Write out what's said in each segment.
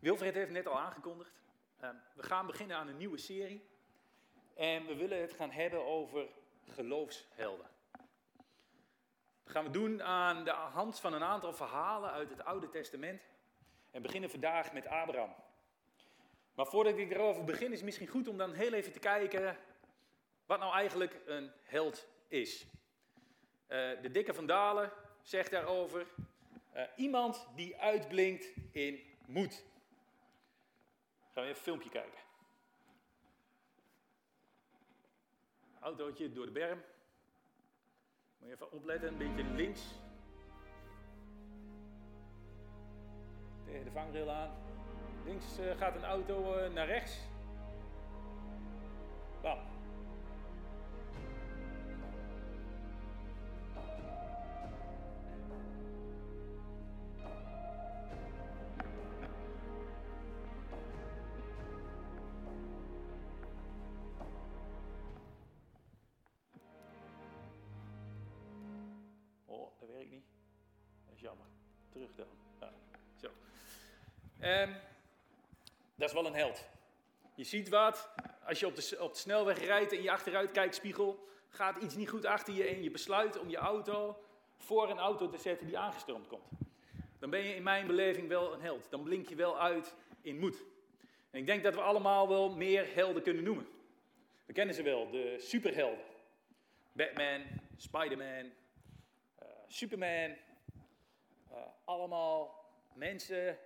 Wilfred heeft net al aangekondigd. Ehm, we gaan beginnen aan een nieuwe serie. En we willen het gaan hebben over geloofshelden. Dat gaan we doen aan de hand van een aantal verhalen uit het Oude Testament. En beginnen vandaag met Abraham. Maar voordat ik erover begin, is het misschien goed om dan heel even te kijken wat nou eigenlijk een held is. Uh, de dikke van Dalen zegt daarover, uh, iemand die uitblinkt in moed. Gaan we even een filmpje kijken. Autootje door de berm. Moet je even opletten, een beetje links. Tegen de vangrail aan. Links uh, gaat een auto uh, naar rechts. Bam. Um, dat is wel een held. Je ziet wat, als je op de, op de snelweg rijdt en je achteruitkijkspiegel, gaat iets niet goed achter je en je besluit om je auto voor een auto te zetten die aangestroomd komt. Dan ben je in mijn beleving wel een held. Dan blink je wel uit in moed. En ik denk dat we allemaal wel meer helden kunnen noemen. We kennen ze wel, de superhelden. Batman, Spider-Man, uh, Superman. Uh, allemaal mensen,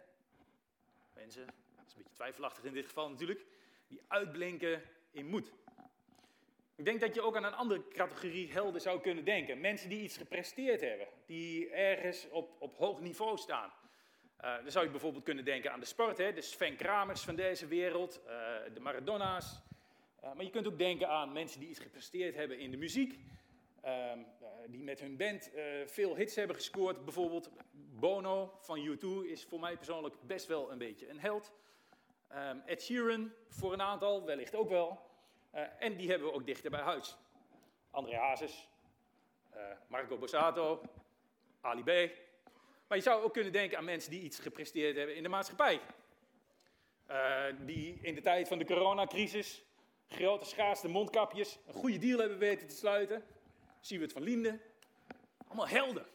mensen, dat is een beetje twijfelachtig in dit geval natuurlijk, die uitblinken in moed. Ik denk dat je ook aan een andere categorie helden zou kunnen denken. Mensen die iets gepresteerd hebben, die ergens op, op hoog niveau staan. Uh, dan zou je bijvoorbeeld kunnen denken aan de sport, hè, de Sven Kramers van deze wereld, uh, de Maradona's. Uh, maar je kunt ook denken aan mensen die iets gepresteerd hebben in de muziek. Ehm, die met hun band veel hits hebben gescoord. Bijvoorbeeld Bono van U2 is voor mij persoonlijk best wel een beetje een held. Um, Ed Sheeran voor een aantal, wellicht ook wel. Uh, en die hebben we ook dichter bij huis. André Hazes, Marco Borsato, Ali B. Maar je zou ook kunnen denken aan mensen die iets gepresteerd hebben in de maatschappij. Die in de tijd van de coronacrisis grote schaarste mondkapjes een goede deal hebben weten te sluiten. Siewert van Linden. Allemaal helden.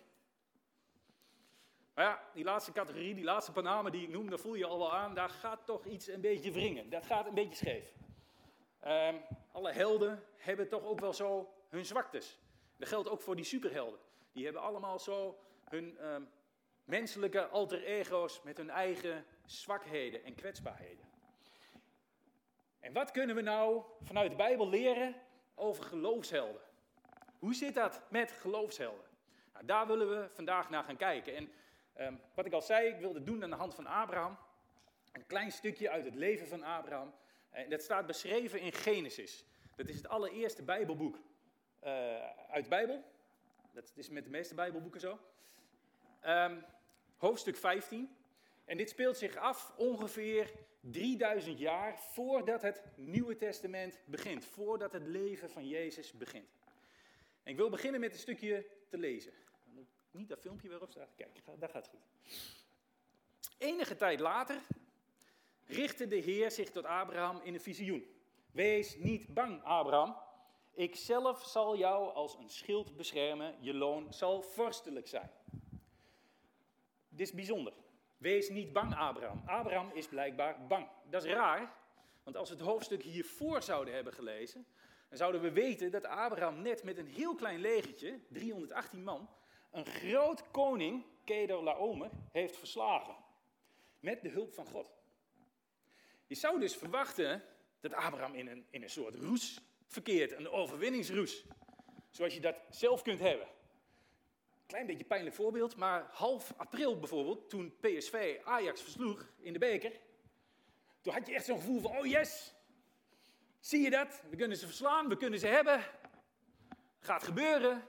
Maar ja, die laatste categorie, die laatste paname die ik noem, daar voel je al wel aan, daar gaat toch iets een beetje wringen. Dat gaat een beetje scheef. Um, alle helden hebben toch ook wel zo hun zwaktes. Dat geldt ook voor die superhelden. Die hebben allemaal zo hun um, menselijke alter ego's met hun eigen zwakheden en kwetsbaarheden. En wat kunnen we nou vanuit de Bijbel leren over geloofshelden? Hoe zit dat met geloofshelden? Nou, daar willen we vandaag naar gaan kijken. En um, wat ik al zei, ik wilde doen aan de hand van Abraham. Een klein stukje uit het leven van Abraham. En dat staat beschreven in Genesis. Dat is het allereerste Bijbelboek uh, uit de Bijbel. Dat is met de meeste Bijbelboeken zo. Um, hoofdstuk 15. En dit speelt zich af ongeveer 3000 jaar voordat het Nieuwe Testament begint. Voordat het leven van Jezus begint. En ik wil beginnen met een stukje te lezen. Niet dat filmpje waarop staat. Kijk, dat gaat goed. Enige tijd later richtte de Heer zich tot Abraham in een visioen. Wees niet bang, Abraham. Ik zelf zal jou als een schild beschermen. Je loon zal vorstelijk zijn. Dit is bijzonder. Wees niet bang, Abraham. Abraham is blijkbaar bang. Dat is raar, want als we het hoofdstuk hiervoor zouden hebben gelezen, dan zouden we weten dat Abraham net met een heel klein legertje, 318 man, een groot koning, Kedor Laomer, heeft verslagen. Met de hulp van God. Je zou dus verwachten dat Abraham in een, in een soort roes verkeert, een overwinningsroes. Zoals je dat zelf kunt hebben. Klein beetje pijnlijk voorbeeld, maar half april bijvoorbeeld, toen PSV Ajax versloeg in de beker, toen had je echt zo'n gevoel van, oh yes, zie je dat? We kunnen ze verslaan, we kunnen ze hebben. Gaat gebeuren.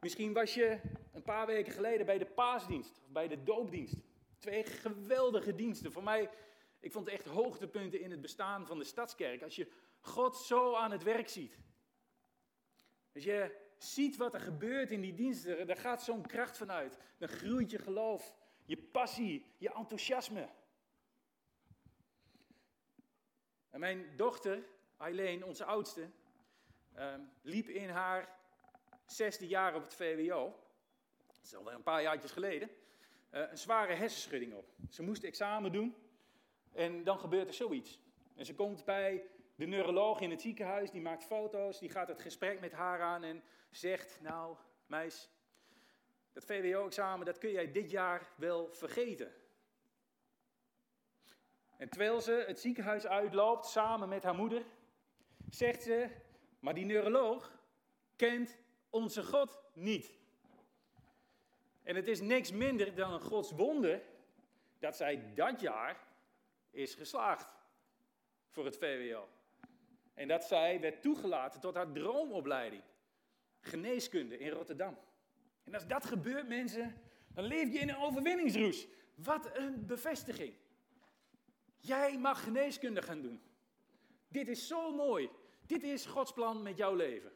Misschien was je een paar weken geleden bij de paasdienst, of bij de doopdienst. Twee geweldige diensten. Voor mij, ik vond het echt hoogtepunten in het bestaan van de stadskerk. Als je God zo aan het werk ziet. Als je ziet wat er gebeurt in die diensten, daar gaat zo'n kracht vanuit. Dan groeit je geloof. je passie, je enthousiasme. En mijn dochter, Eileen, onze oudste, ehm, liep in haar zesde jaar op het VWO. Dat is alweer een paar jaartjes geleden. Uh, een zware hersenschudding op. Ze moest examen doen en dan gebeurt er zoiets. En ze komt bij de neuroloog in het ziekenhuis, die maakt foto's, die gaat het gesprek met haar aan en zegt, nou meis, dat VWO-examen, dat kun jij dit jaar wel vergeten. En terwijl ze het ziekenhuis uitloopt, samen met haar moeder, zegt ze, maar die neuroloog kent onze God niet. En het is niks minder dan een Gods wonder dat zij dat jaar is geslaagd voor het VWO. En dat zij werd toegelaten tot haar droomopleiding. Geneeskunde in Rotterdam. En als dat gebeurt, mensen, dan leef je in een overwinningsroes. Wat een bevestiging. Jij mag geneeskunde gaan doen. Dit is zo mooi. Dit is Gods plan met jouw leven.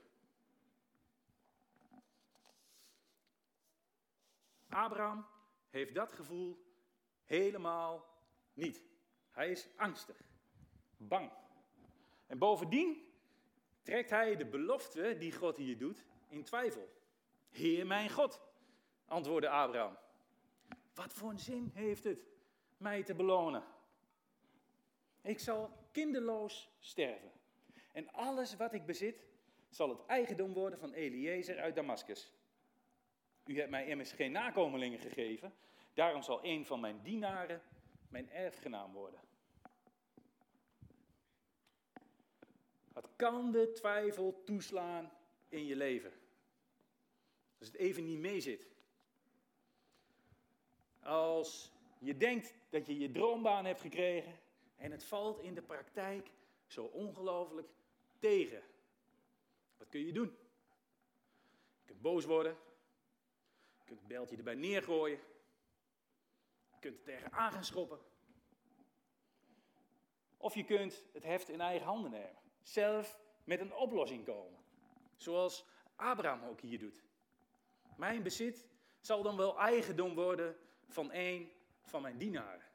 Abraham heeft dat gevoel helemaal niet. Hij is angstig, bang. En bovendien trekt hij de belofte die God hier doet in twijfel. Heer mijn God, antwoordde Abraham. Wat voor een zin heeft het mij te belonen? Ik zal kinderloos sterven. En alles wat ik bezit zal het eigendom worden van Eliezer uit Damascus. U hebt mij immers geen nakomelingen gegeven, daarom zal een van mijn dienaren mijn erfgenaam worden. Wat kan de twijfel toeslaan in je leven? Als het even niet meezit. Als je denkt dat je je droombaan hebt gekregen en het valt in de praktijk zo ongelooflijk tegen. Wat kun je doen? Je kunt boos worden. Je kunt het beltje erbij neergooien. Je kunt er tegenaan gaan schoppen. Of je kunt het heft in eigen handen nemen. Zelf met een oplossing komen. Zoals Abraham ook hier doet. Mijn bezit zal dan wel eigendom worden van een van mijn dienaren.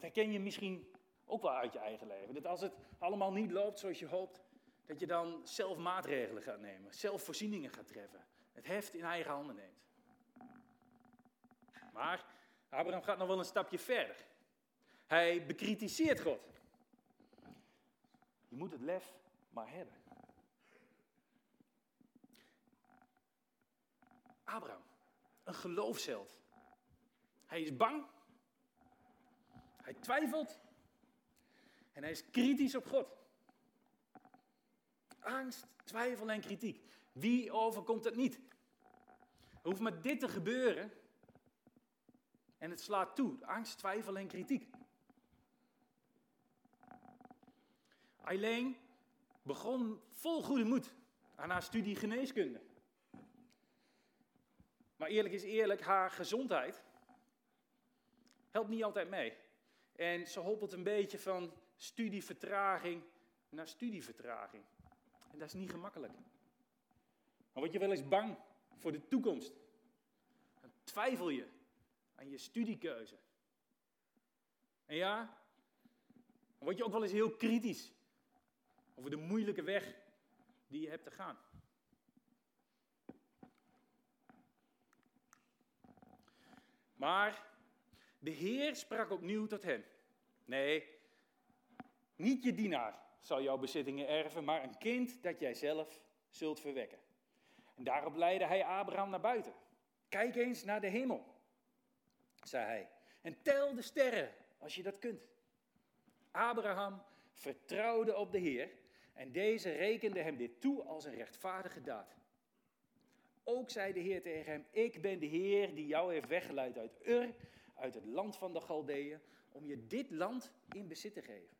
Dat herken je misschien ook wel uit je eigen leven. Dat als het allemaal niet loopt zoals je hoopt, dat je dan zelf maatregelen gaat nemen, zelf voorzieningen gaat treffen, het heft in eigen handen neemt. Maar Abraham gaat nog wel een stapje verder. Hij bekritiseert God. Je moet het lef maar hebben. Abraham, een geloofsheld. Hij is bang. Hij twijfelt. En hij is kritisch op God. Angst, twijfel en kritiek. Wie overkomt het niet? Er hoeft maar dit te gebeuren. En het slaat toe. Angst, twijfel en kritiek. Eileen begon vol goede moed aan haar studie geneeskunde. Maar eerlijk is eerlijk, haar gezondheid helpt niet altijd mee. En ze hoppelt een beetje van studievertraging naar studievertraging. En dat is niet gemakkelijk. Maar word je wel eens bang voor de toekomst? Dan twijfel je aan je studiekeuze. En ja, dan word je ook wel eens heel kritisch over de moeilijke weg die je hebt te gaan. Maar de Heer sprak opnieuw tot hem. Nee, niet je dienaar zal jouw bezittingen erven, maar een kind dat jij zelf zult verwekken. En daarop leidde hij Abraham naar buiten. Kijk eens naar de hemel, zei hij, en tel de sterren als je dat kunt. Abraham vertrouwde op de Heer en deze rekende hem dit toe als een rechtvaardige daad. Ook zei de Heer tegen hem, ik ben de Heer die jou heeft weggeleid uit Ur, uit het land van de Galdeeën, om je dit land in bezit te geven.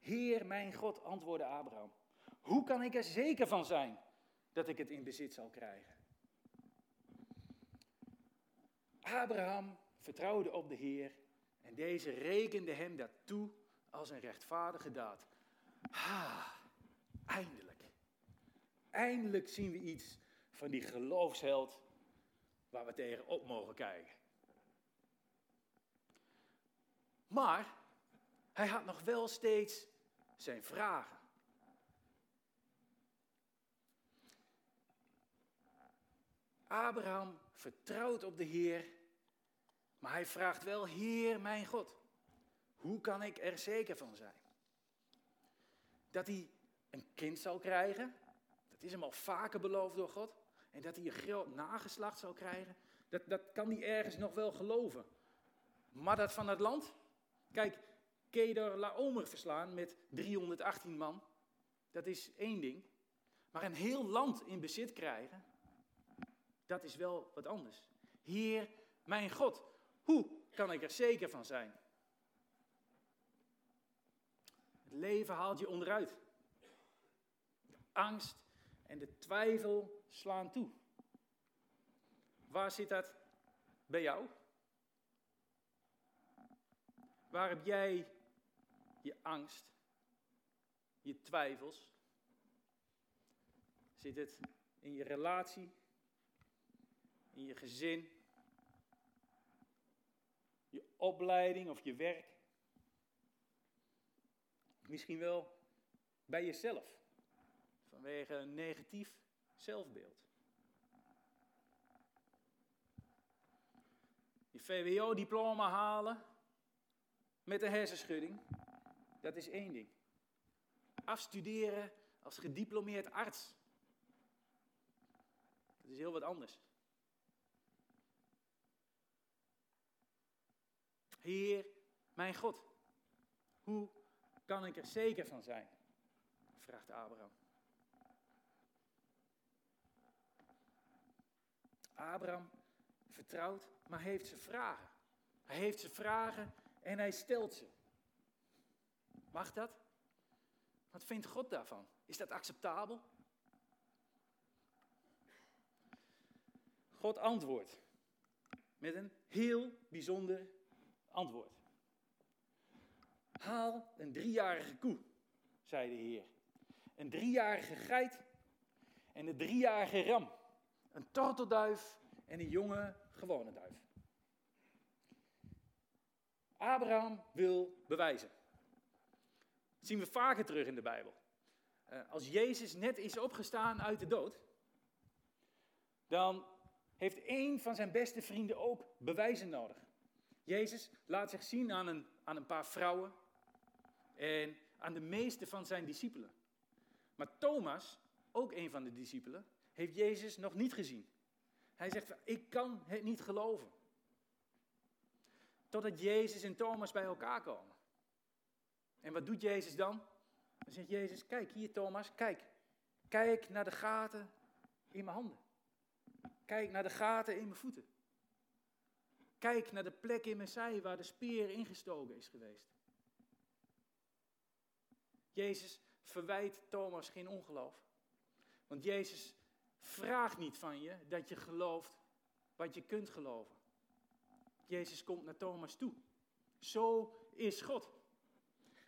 Heer mijn God, antwoordde Abraham, hoe kan ik er zeker van zijn dat ik het in bezit zal krijgen? Abraham vertrouwde op de Heer en deze rekende hem dat toe als een rechtvaardige daad. Ha, eindelijk. Eindelijk zien we iets van die geloofsheld waar we tegen op mogen kijken. Maar hij had nog wel steeds zijn vragen. Abraham vertrouwt op de Heer, maar hij vraagt wel, Heer mijn God, hoe kan ik er zeker van zijn? Dat hij een kind zal krijgen, dat is hem al vaker beloofd door God, en dat hij een groot nageslacht zal krijgen, dat, dat kan hij ergens nog wel geloven. Maar dat van het land, kijk, Kedar Laomer verslaan met 318 man, dat is één ding. Maar een heel land in bezit krijgen, dat is wel wat anders. Heer, mijn God, hoe kan ik er zeker van zijn? Het leven haalt je onderuit. De angst en de twijfel slaan toe. Waar zit dat bij jou? Waar heb jij je angst, je twijfels? Zit het in je relatie, in je gezin, je opleiding of je werk? Misschien wel bij jezelf, vanwege een negatief zelfbeeld. Je VWO-diploma halen met een hersenschudding, dat is één ding. Afstuderen als gediplomeerd arts, dat is heel wat anders. Heer, mijn God, hoe kan ik er zeker van zijn? vraagt Abraham. Abraham vertrouwt, maar heeft ze vragen. Hij heeft ze vragen en hij stelt ze. Mag dat? Wat vindt God daarvan? Is dat acceptabel? God antwoordt met een heel bijzonder antwoord. Haal een driejarige koe, zei de Heer. Een driejarige geit en een driejarige ram. Een tortelduif en een jonge gewone duif. Abraham wil bewijzen. Dat zien we vaker terug in de Bijbel. Eh, als Jezus net is opgestaan uit de dood, dan heeft een van zijn beste vrienden ook bewijzen nodig. Jezus laat zich zien aan een, aan een paar vrouwen en aan de meeste van zijn discipelen. Maar Thomas, ook een van de discipelen, heeft Jezus nog niet gezien. Hij zegt, ik kan het niet geloven. Totdat Jezus en Thomas bij elkaar komen. En wat doet Jezus dan? Dan zegt Jezus, kijk hier Thomas, kijk. Kijk naar de gaten in mijn handen. Kijk naar de gaten in mijn voeten. Kijk naar de plek in mijn zij waar de speer ingestoken is geweest. Jezus verwijt Thomas geen ongeloof. Want Jezus vraagt niet van je dat je gelooft wat je kunt geloven. Jezus komt naar Thomas toe. Zo is God.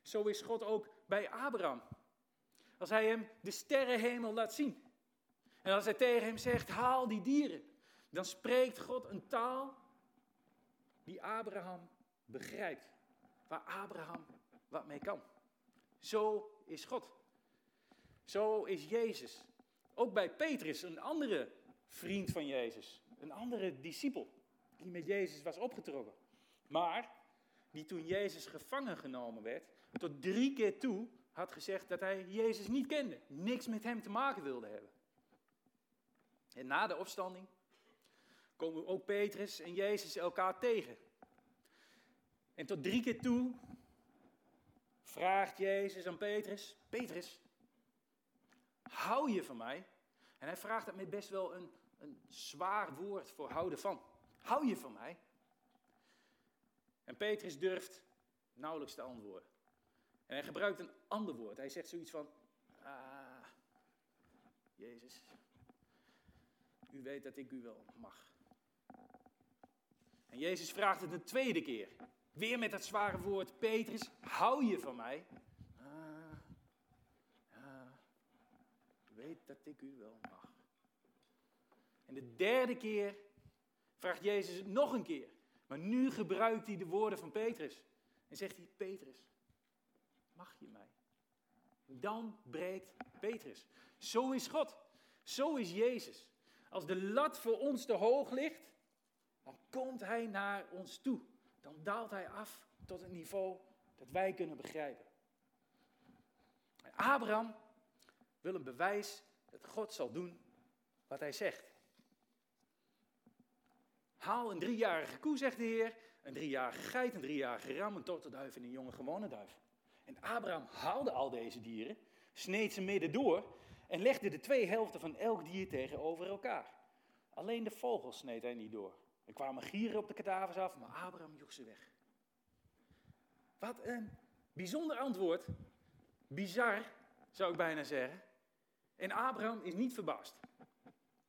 Zo is God ook bij Abraham. Als hij hem de sterrenhemel laat zien. En als hij tegen hem zegt, haal die dieren. Dan spreekt God een taal die Abraham begrijpt. Waar Abraham wat mee kan. Zo is God. Zo is Jezus. Ook bij Petrus, een andere vriend van Jezus. Een andere discipel die met Jezus was opgetrokken. Maar die toen Jezus gevangen genomen werd, tot drie keer toe had gezegd dat hij Jezus niet kende. Niks met hem te maken wilde hebben. En na de opstanding komen ook Petrus en Jezus elkaar tegen. En tot drie keer toe vraagt Jezus aan Petrus: Petrus, hou je van mij? En hij vraagt dat met best wel een, een zwaar woord voor houden van. Hou je van mij? En Petrus durft nauwelijks te antwoorden. En hij gebruikt een ander woord. Hij zegt zoiets van: Ah, Jezus, u weet dat ik u wel mag. En Jezus vraagt het een tweede keer. Weer met dat zware woord: Petrus, hou je van mij? Ah, u weet dat ik u wel mag. En de derde keer vraagt Jezus het nog een keer. Maar nu gebruikt hij de woorden van Petrus. En zegt hij, Petrus, mag je mij? Dan breekt Petrus. Zo is God. Zo is Jezus. Als de lat voor ons te hoog ligt, dan komt hij naar ons toe. Dan daalt hij af tot het niveau dat wij kunnen begrijpen. Abraham wil een bewijs dat God zal doen wat hij zegt. Haal een driejarige koe, zegt de Heer, een driejarige geit, een driejarige ram, een tortelduif en een jonge gewone duif. En Abraham haalde al deze dieren, sneed ze midden door en legde de twee helften van elk dier tegenover elkaar. Alleen de vogels sneed hij niet door. Er kwamen gieren op de kadavers af, maar Abraham joeg ze weg. Wat een bijzonder antwoord. Bizar, zou ik bijna zeggen. En Abraham is niet verbaasd.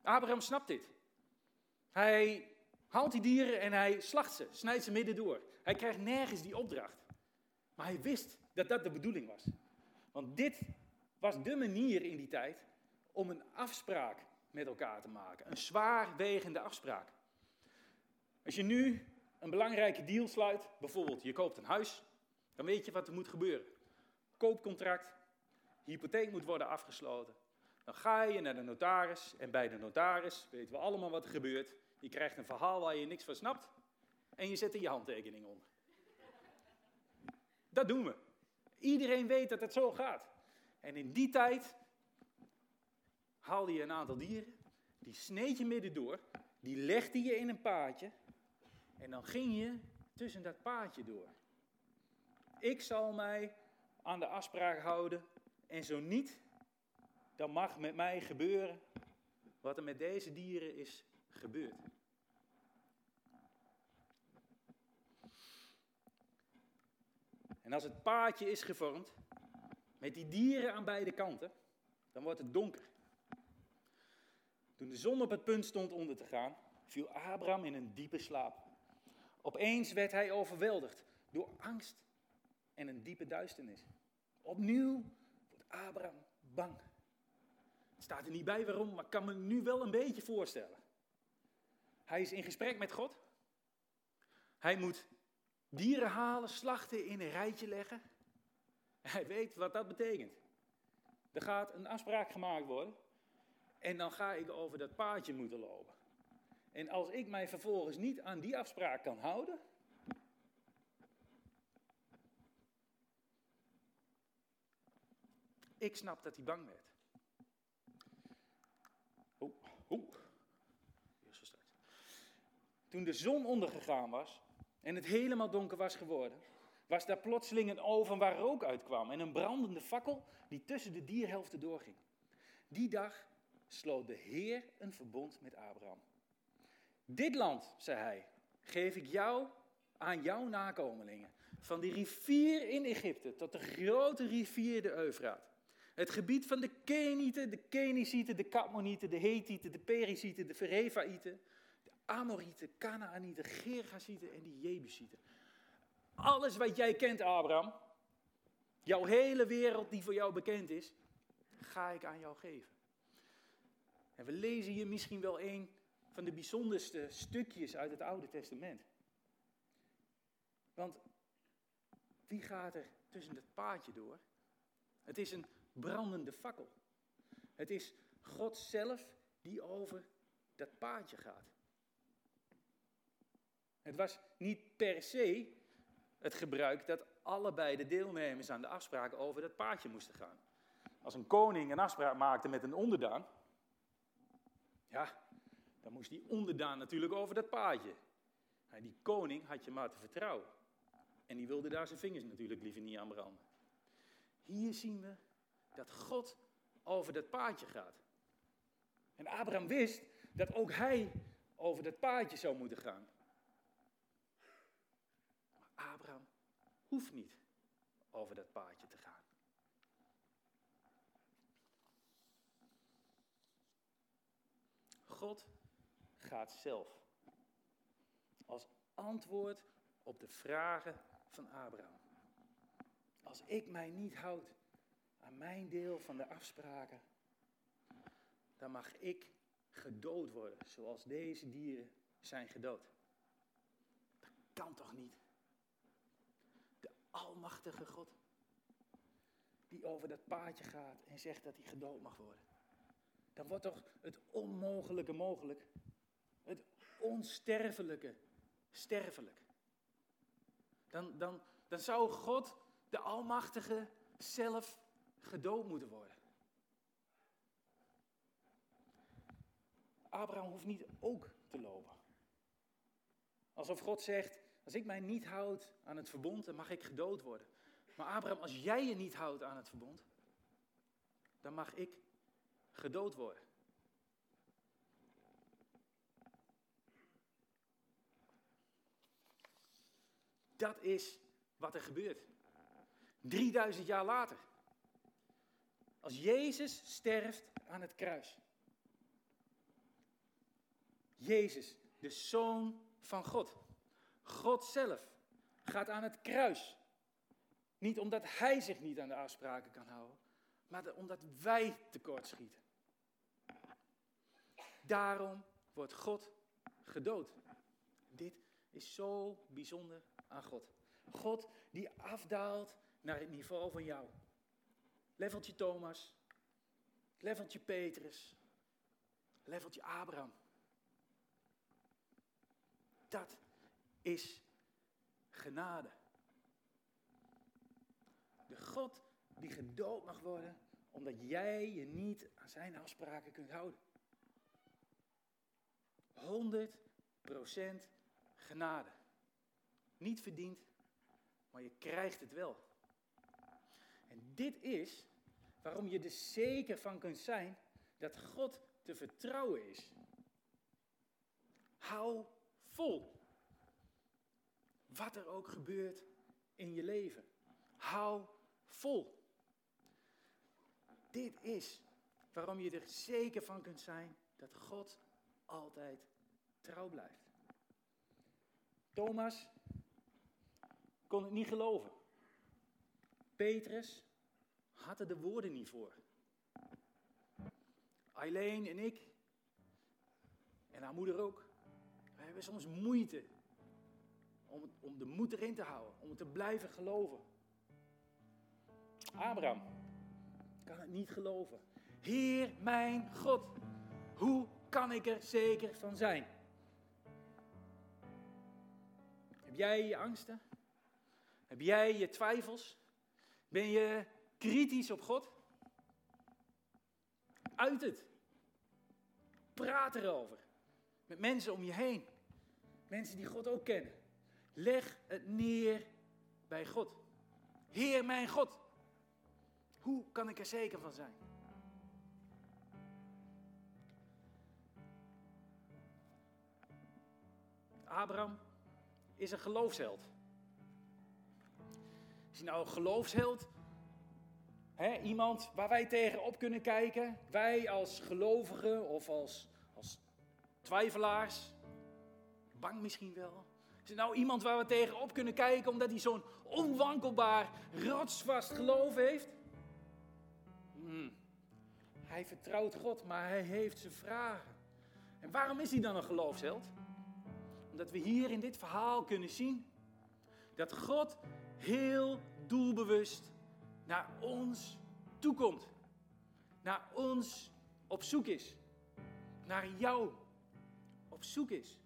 Abraham snapt dit. Hij haalt die dieren en hij slacht ze, snijdt ze midden door. Hij krijgt nergens die opdracht. Maar hij wist dat dat de bedoeling was. Want dit was de manier in die tijd om een afspraak met elkaar te maken. Een zwaarwegende afspraak. Als je nu een belangrijke deal sluit, bijvoorbeeld je koopt een huis, dan weet je wat er moet gebeuren. Koopcontract, hypotheek moet worden afgesloten. Dan ga je naar de notaris en bij de notaris weten we allemaal wat er gebeurt. Je krijgt een verhaal waar je niks van snapt en je zet er je handtekening onder. Dat doen we. Iedereen weet dat het zo gaat. En in die tijd haalde je een aantal dieren, die sneed je midden door, die legde je in een paadje en dan ging je tussen dat paadje door. Ik zal mij aan de afspraak houden en zo niet, dan mag met mij gebeuren wat er met deze dieren is gebeurd. En als het paadje is gevormd, met die dieren aan beide kanten, dan wordt het donker. Toen de zon op het punt stond onder te gaan, viel Abraham in een diepe slaap. Opeens werd hij overweldigd door angst en een diepe duisternis. Opnieuw wordt Abraham bang. Het staat er niet bij waarom, maar ik kan me nu wel een beetje voorstellen. Hij is in gesprek met God. Hij moet dieren halen, slachten, in een rijtje leggen. Hij weet wat dat betekent. Er gaat een afspraak gemaakt worden. En dan ga ik over dat paadje moeten lopen. En als ik mij vervolgens niet aan die afspraak kan houden. Ik snap dat hij bang werd. Toen de zon ondergegaan was en het helemaal donker was geworden, was daar plotseling een oven waar rook uitkwam en een brandende fakkel die tussen de dierhelften doorging. Die dag sloot de Heer een verbond met Abraham. Dit land, zei hij, geef ik jou aan jouw nakomelingen. Van die rivier in Egypte tot de grote rivier de Eufraat. Het gebied van de Kenieten, de Kenicieten, de Kadmonieten, de Hethieten, de Perizieten, de Verefaïten, de Amorieten, Canaanieten, Gergasieten en de Jebusieten. Alles wat jij kent, Abraham, jouw hele wereld die voor jou bekend is, ga ik aan jou geven. En we lezen hier misschien wel een van de bijzonderste stukjes uit het Oude Testament. Want wie gaat er tussen het paadje door? Het is een brandende fakkel. Het is God zelf die over dat paadje gaat. Het was niet per se het gebruik dat allebei de deelnemers aan de afspraak over dat paadje moesten gaan. Als een koning een afspraak maakte met een onderdaan, ja, dan moest die onderdaan natuurlijk over dat paadje. En die koning had je maar te vertrouwen. En die wilde daar zijn vingers natuurlijk liever niet aan branden. Hier zien we dat God over dat paadje gaat. En Abraham wist dat ook hij over dat paadje zou moeten gaan. Maar Abraham hoeft niet over dat paadje te gaan. God gaat zelf. Als antwoord op de vragen van Abraham. Als ik mij niet houd aan mijn deel van de afspraken, dan mag ik gedood worden zoals deze dieren zijn gedood. Dat kan toch niet? Almachtige God. Die over dat paadje gaat en zegt dat hij gedood mag worden. Dan wordt toch het onmogelijke mogelijk. Het onsterfelijke sterfelijk. Dan, dan, dan zou God, de Almachtige, zelf gedood moeten worden. Abraham hoeft niet ook te lopen. Alsof God zegt, als ik mij niet houd aan het verbond, dan mag ik gedood worden. Maar Abraham, als jij je niet houdt aan het verbond, dan mag ik gedood worden. Dat is wat er gebeurt. 3000 jaar later. Als Jezus sterft aan het kruis. Jezus, de Zoon van God. God zelf gaat aan het kruis. Niet omdat hij zich niet aan de afspraken kan houden, maar omdat wij tekortschieten. Daarom wordt God gedood. Dit is zo bijzonder aan God. God die afdaalt naar het niveau van jou. Leveltje Thomas, leveltje Petrus, leveltje Abraham. Dat is genade. De God die gedood mag worden omdat jij je niet aan zijn afspraken kunt houden. 100% genade. Niet verdiend, maar je krijgt het wel. En dit is waarom je er zeker van kunt zijn dat God te vertrouwen is. Hou vol. Wat er ook gebeurt in je leven. Hou vol. Dit is waarom je er zeker van kunt zijn dat God altijd trouw blijft. Thomas kon het niet geloven. Petrus had er de woorden niet voor. Eileen en ik, en haar moeder ook, wij hebben soms moeite om, om de moed erin te houden, om te blijven geloven. Abraham kan het niet geloven. Heer mijn God, hoe kan ik er zeker van zijn? Heb jij je angsten? Heb jij je twijfels? Ben je kritisch op God? Uit het. Praat erover. Met mensen om je heen. Mensen die God ook kennen. Leg het neer bij God. Heer mijn God. Hoe kan ik er zeker van zijn? Abraham is een geloofsheld. Is hij nou een geloofsheld? iemand waar wij tegenop kunnen kijken? Wij als gelovigen of als, als twijfelaars? Bang misschien wel. Is het nou iemand waar we tegenop kunnen kijken omdat hij zo'n onwankelbaar, rotsvast geloof heeft? Hmm. Hij vertrouwt God, maar hij heeft zijn vragen. En waarom is hij dan een geloofsheld? Omdat we hier in dit verhaal kunnen zien dat God heel doelbewust naar ons toekomt. Naar ons op zoek is. Naar jou op zoek is.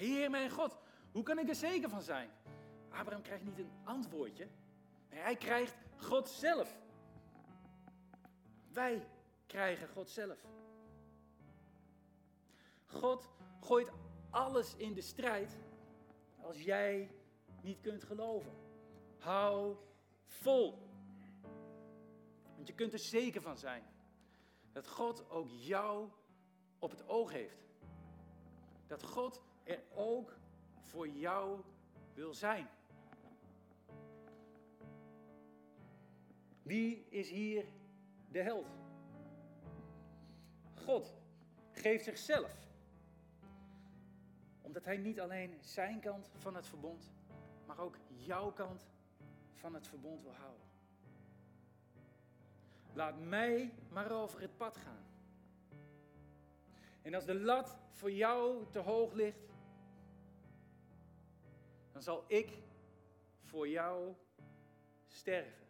Heer mijn God, hoe kan ik er zeker van zijn? Abraham krijgt niet een antwoordje. Nee, hij krijgt God zelf. Wij krijgen God zelf. God gooit alles in de strijd als jij niet kunt geloven. Hou vol. Want je kunt er zeker van zijn dat God ook jou op het oog heeft. Dat God er ook voor jou wil zijn. Wie is hier de held? God geeft zichzelf. Omdat hij niet alleen zijn kant van het verbond, maar ook jouw kant van het verbond wil houden. Laat mij maar over het pad gaan. En als de lat voor jou te hoog ligt, dan zal ik voor jou sterven.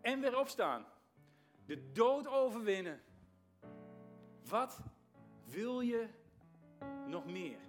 En weer opstaan. De dood overwinnen. Wat wil je nog meer?